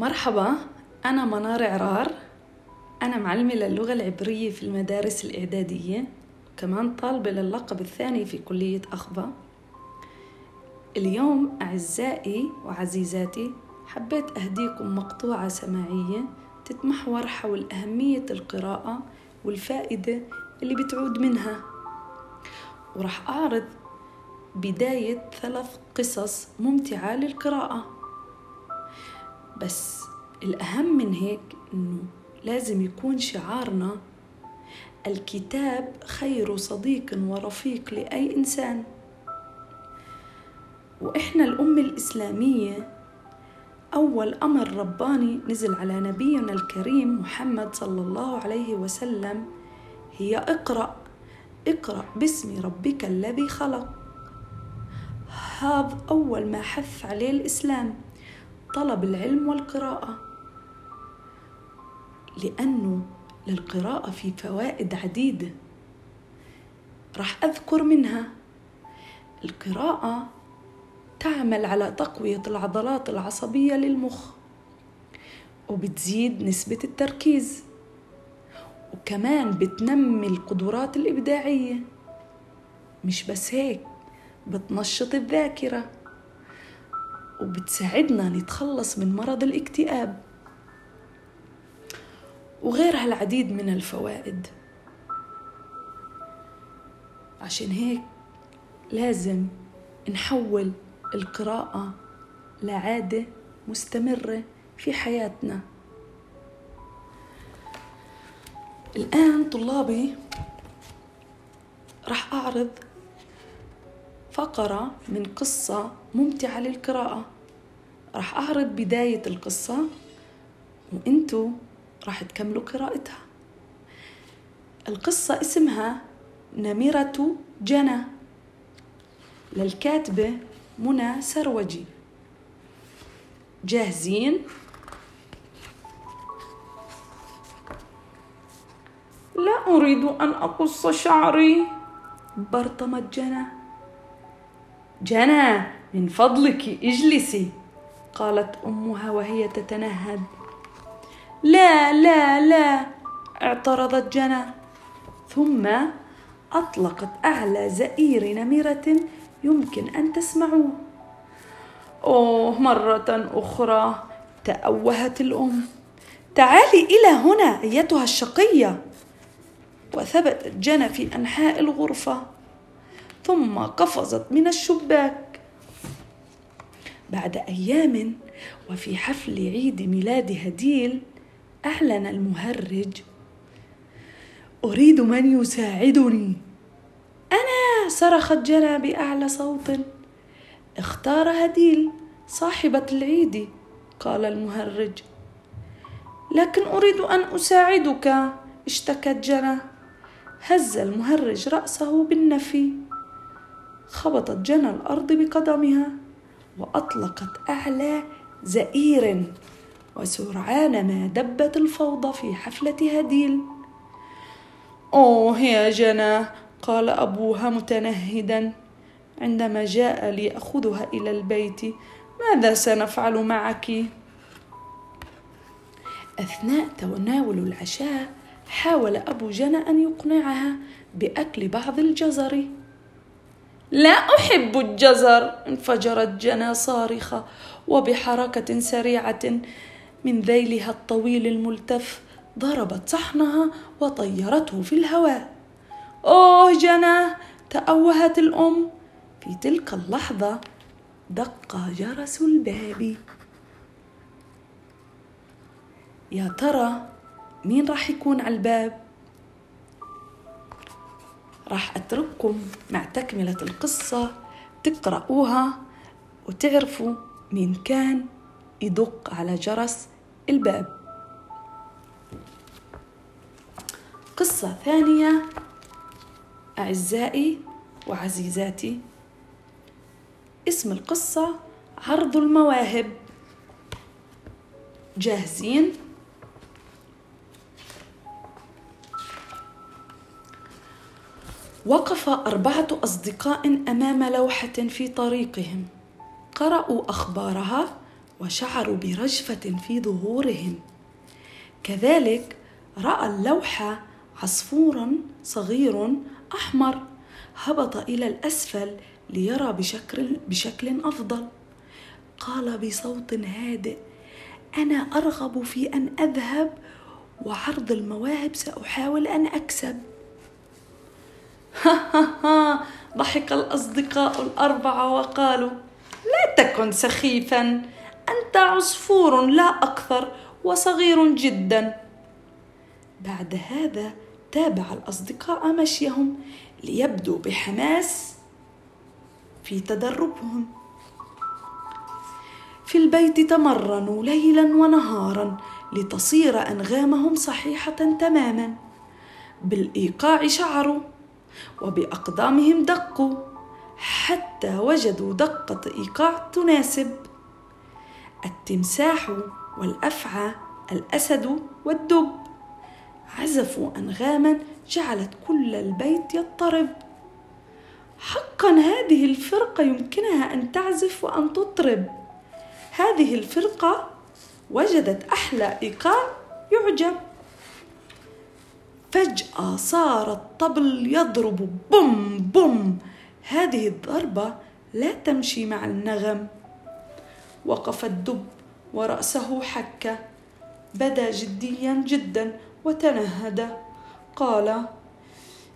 مرحبا أنا منار عرار. أنا معلمة للغة العبرية في المدارس الإعدادية وكمان طالبة للقب الثاني في كلية أخبا اليوم أعزائي وعزيزاتي حبيت أهديكم مقطوعة سماعية تتمحور حول أهمية القراءة والفائدة اللي بتعود منها. ورح أعرض بداية ثلاث قصص ممتعة للقراءة. بس الأهم من هيك إنه لازم يكون شعارنا الكتاب خير صديق ورفيق لأي إنسان. وإحنا الأمة الإسلامية أول أمر رباني نزل على نبينا الكريم محمد صلى الله عليه وسلم هي اقرأ اقرأ باسم ربك الذي خلق. هذا أول ما حث عليه الإسلام. طلب العلم والقراءة. لأنه للقراءة في فوائد عديدة راح أذكر منها. القراءة تعمل على تقوية العضلات العصبية للمخ وبتزيد نسبة التركيز وكمان بتنمي القدرات الإبداعية. مش بس هيك بتنشط الذاكرة. وبتساعدنا نتخلص من مرض الاكتئاب وغيرها العديد من الفوائد. عشان هيك لازم نحول القراءة لعادة مستمرة في حياتنا. الآن طلابي راح أعرض فقرة من قصة ممتعة للقراءة. راح أعرض بداية القصة وإنتوا راح تكملوا قراءتها. القصة اسمها نمرة جنى. للكاتبة منى سروجي. جاهزين؟ لا أريد أن أقص شعري. برطمت جنى. جنى من فضلك اجلسي قالت أمها وهي تتنهد. لا لا لا اعترضت جنى ثم أطلقت أعلى زئير نمرة يمكن أن تسمعوه. أوه مرة أخرى تأوهت الأم. تعالي إلى هنا أيتها الشقية. وثبتت جنى في أنحاء الغرفة. ثم قفزت من الشباك. بعد أيام وفي حفل عيد ميلاد هديل أعلن المهرج أريد من يساعدني. أنا صرخت جنى بأعلى صوت. اختار هديل صاحبة العيد قال المهرج. لكن أريد أن أساعدك اشتكت جنى هز المهرج رأسه بالنفي. خبطت جنى الأرض بقدمها وأطلقت أعلى زئير وسرعان ما دبت الفوضى في حفلة هديل أوه يا جنى قال أبوها متنهدا عندما جاء ليأخذها إلى البيت ماذا سنفعل معك؟ أثناء تناول العشاء حاول أبو جنى أن يقنعها بأكل بعض الجزر لا أحب الجزر انفجرت جنى صارخة وبحركة سريعة من ذيلها الطويل الملتف ضربت صحنها وطيرته في الهواء. أوه جنى تأوهت الأم. في تلك اللحظة دق جرس الباب. يا ترى مين راح يكون على الباب؟ راح أترككم مع تكملة القصة تقرأوها وتعرفوا مين كان يدق على جرس الباب قصة ثانية أعزائي وعزيزاتي اسم القصة عرض المواهب جاهزين؟ وقف أربعة أصدقاء أمام لوحة في طريقهم. قرأوا أخبارها وشعروا برجفة في ظهورهم. كذلك رأى اللوحة عصفورا صغير أحمر هبط إلى الأسفل ليرى بشكل, بشكل أفضل. قال بصوت هادئ أنا أرغب في أن أذهب وعرض المواهب سأحاول أن أكسب. ضحك الأصدقاء الأربعة وقالوا لا تكن سخيفا. أنت عصفور لا أكثر وصغير جدا. بعد هذا تابع الأصدقاء مشيهم ليبدوا بحماس في تدربهم. في البيت تمرنوا ليلا ونهارا لتصير أنغامهم صحيحة تماما. بالإيقاع شعروا وبأقدامهم دقوا حتى وجدوا دقة إيقاع تناسب. التمساح والأفعى الأسد والدب. عزفوا أنغاما جعلت كل البيت يضطرب. حقا هذه الفرقة يمكنها أن تعزف وأن تطرب. هذه الفرقة وجدت أحلى إيقاع يعجب. فجأة صار الطبل يضرب. بوم بوم. هذه الضربة لا تمشي مع النغم. وقف الدب ورأسه حك بدا جديا جدا وتنهد. قال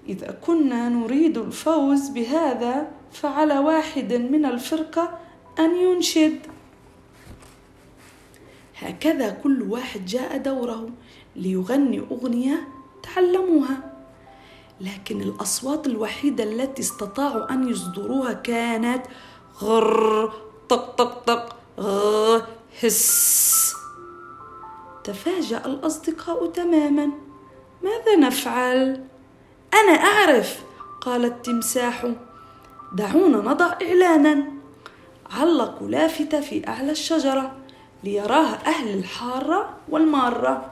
إذا كنا نريد الفوز بهذا فعلى واحد من الفرقة أن ينشد. هكذا كل واحد جاء دوره ليغني أغنية تعلموها لكن الأصوات الوحيدة التي استطاعوا أن يصدروها كانت غر طق طق طق غ هس. تفاجأ الأصدقاء تماما. ماذا نفعل؟ أنا أعرف قال التمساح دعونا نضع إعلانا. علقوا لافتة في أعلى الشجرة ليراها أهل الحارة والمارة.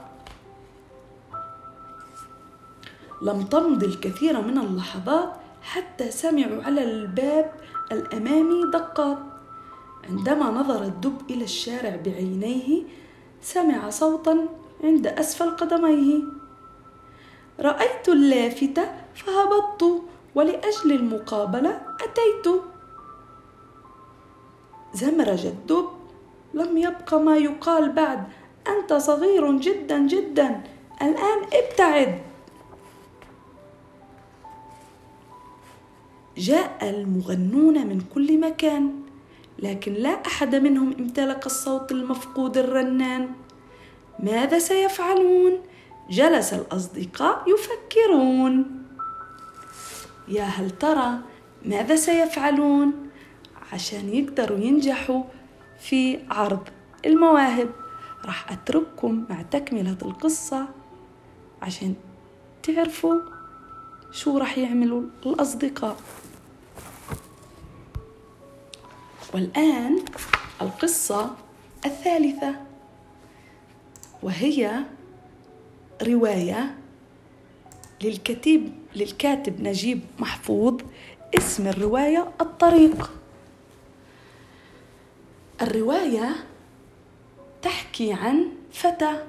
لم تمض الكثير من اللحظات حتى سمعوا على الباب الأمامي دقات. عندما نظر الدب إلى الشارع بعينيه سمع صوتا عند أسفل قدميه. رأيت اللافتة فهبطت ولأجل المقابلة أتيت. زمرج الدب لم يبق ما يقال بعد. أنت صغير جدا جدا. الآن ابتعد. جاء المغنون من كل مكان لكن لا أحد منهم امتلك الصوت المفقود الرنان. ماذا سيفعلون؟ جلس الأصدقاء يفكرون. يا هل ترى ماذا سيفعلون؟ عشان يقدروا ينجحوا في عرض المواهب. راح أترككم مع تكملة القصة عشان تعرفوا شو راح يعملوا الأصدقاء. والآن القصة الثالثة وهي رواية للكتيب للكاتب نجيب محفوظ اسم الرواية الطريق. الرواية تحكي عن فتى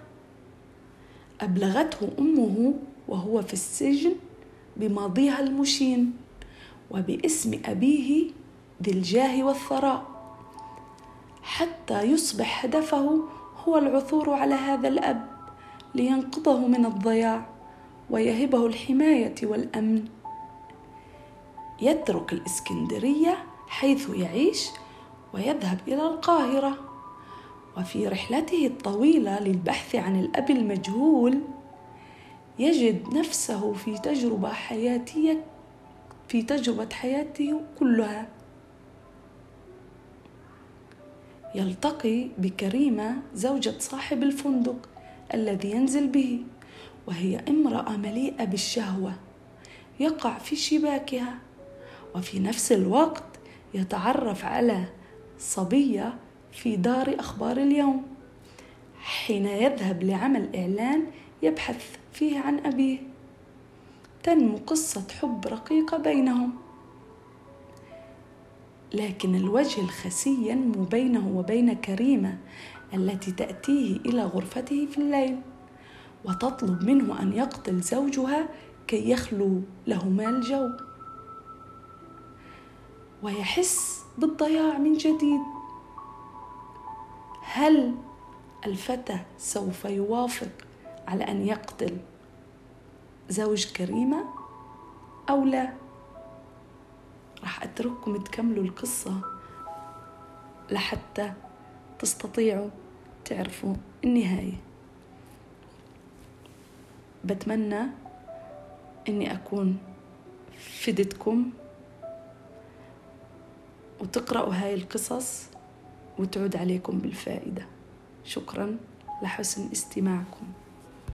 أبلغته أمه وهو في السجن بماضيها المشين وباسم أبيه ذي الجاه والثراء. حتى يصبح هدفه هو العثور على هذا الأب لينقذه من الضياع ويهبه الحماية والأمن. يترك الإسكندرية حيث يعيش ويذهب إلى القاهرة. وفي رحلته الطويلة للبحث عن الأب المجهول يجد نفسه في تجربة حياتيه في تجربة حياته كلها. يلتقي بكريمة زوجة صاحب الفندق الذي ينزل به وهي امرأة مليئة بالشهوة يقع في شباكها وفي نفس الوقت يتعرف على صبية في دار أخبار اليوم. حين يذهب لعمل إعلان يبحث فيه عن أبيه. تنمو قصة حب رقيقة بينهم. لكن الوجه الخسي ينمو بينه وبين كريمة التي تأتيه إلى غرفته في الليل وتطلب منه أن يقتل زوجها كي يخلو لهما الجو. ويحس بالضياع من جديد. هل الفتى سوف يوافق على أن يقتل زوج كريمة أو لا؟ راح أترككم تكملوا القصة لحتى تستطيعوا تعرفوا النهاية. بتمنى إني أكون فدتكم وتقرأوا هاي القصص وتعود عليكم بالفائدة. شكرا لحسن استماعكم.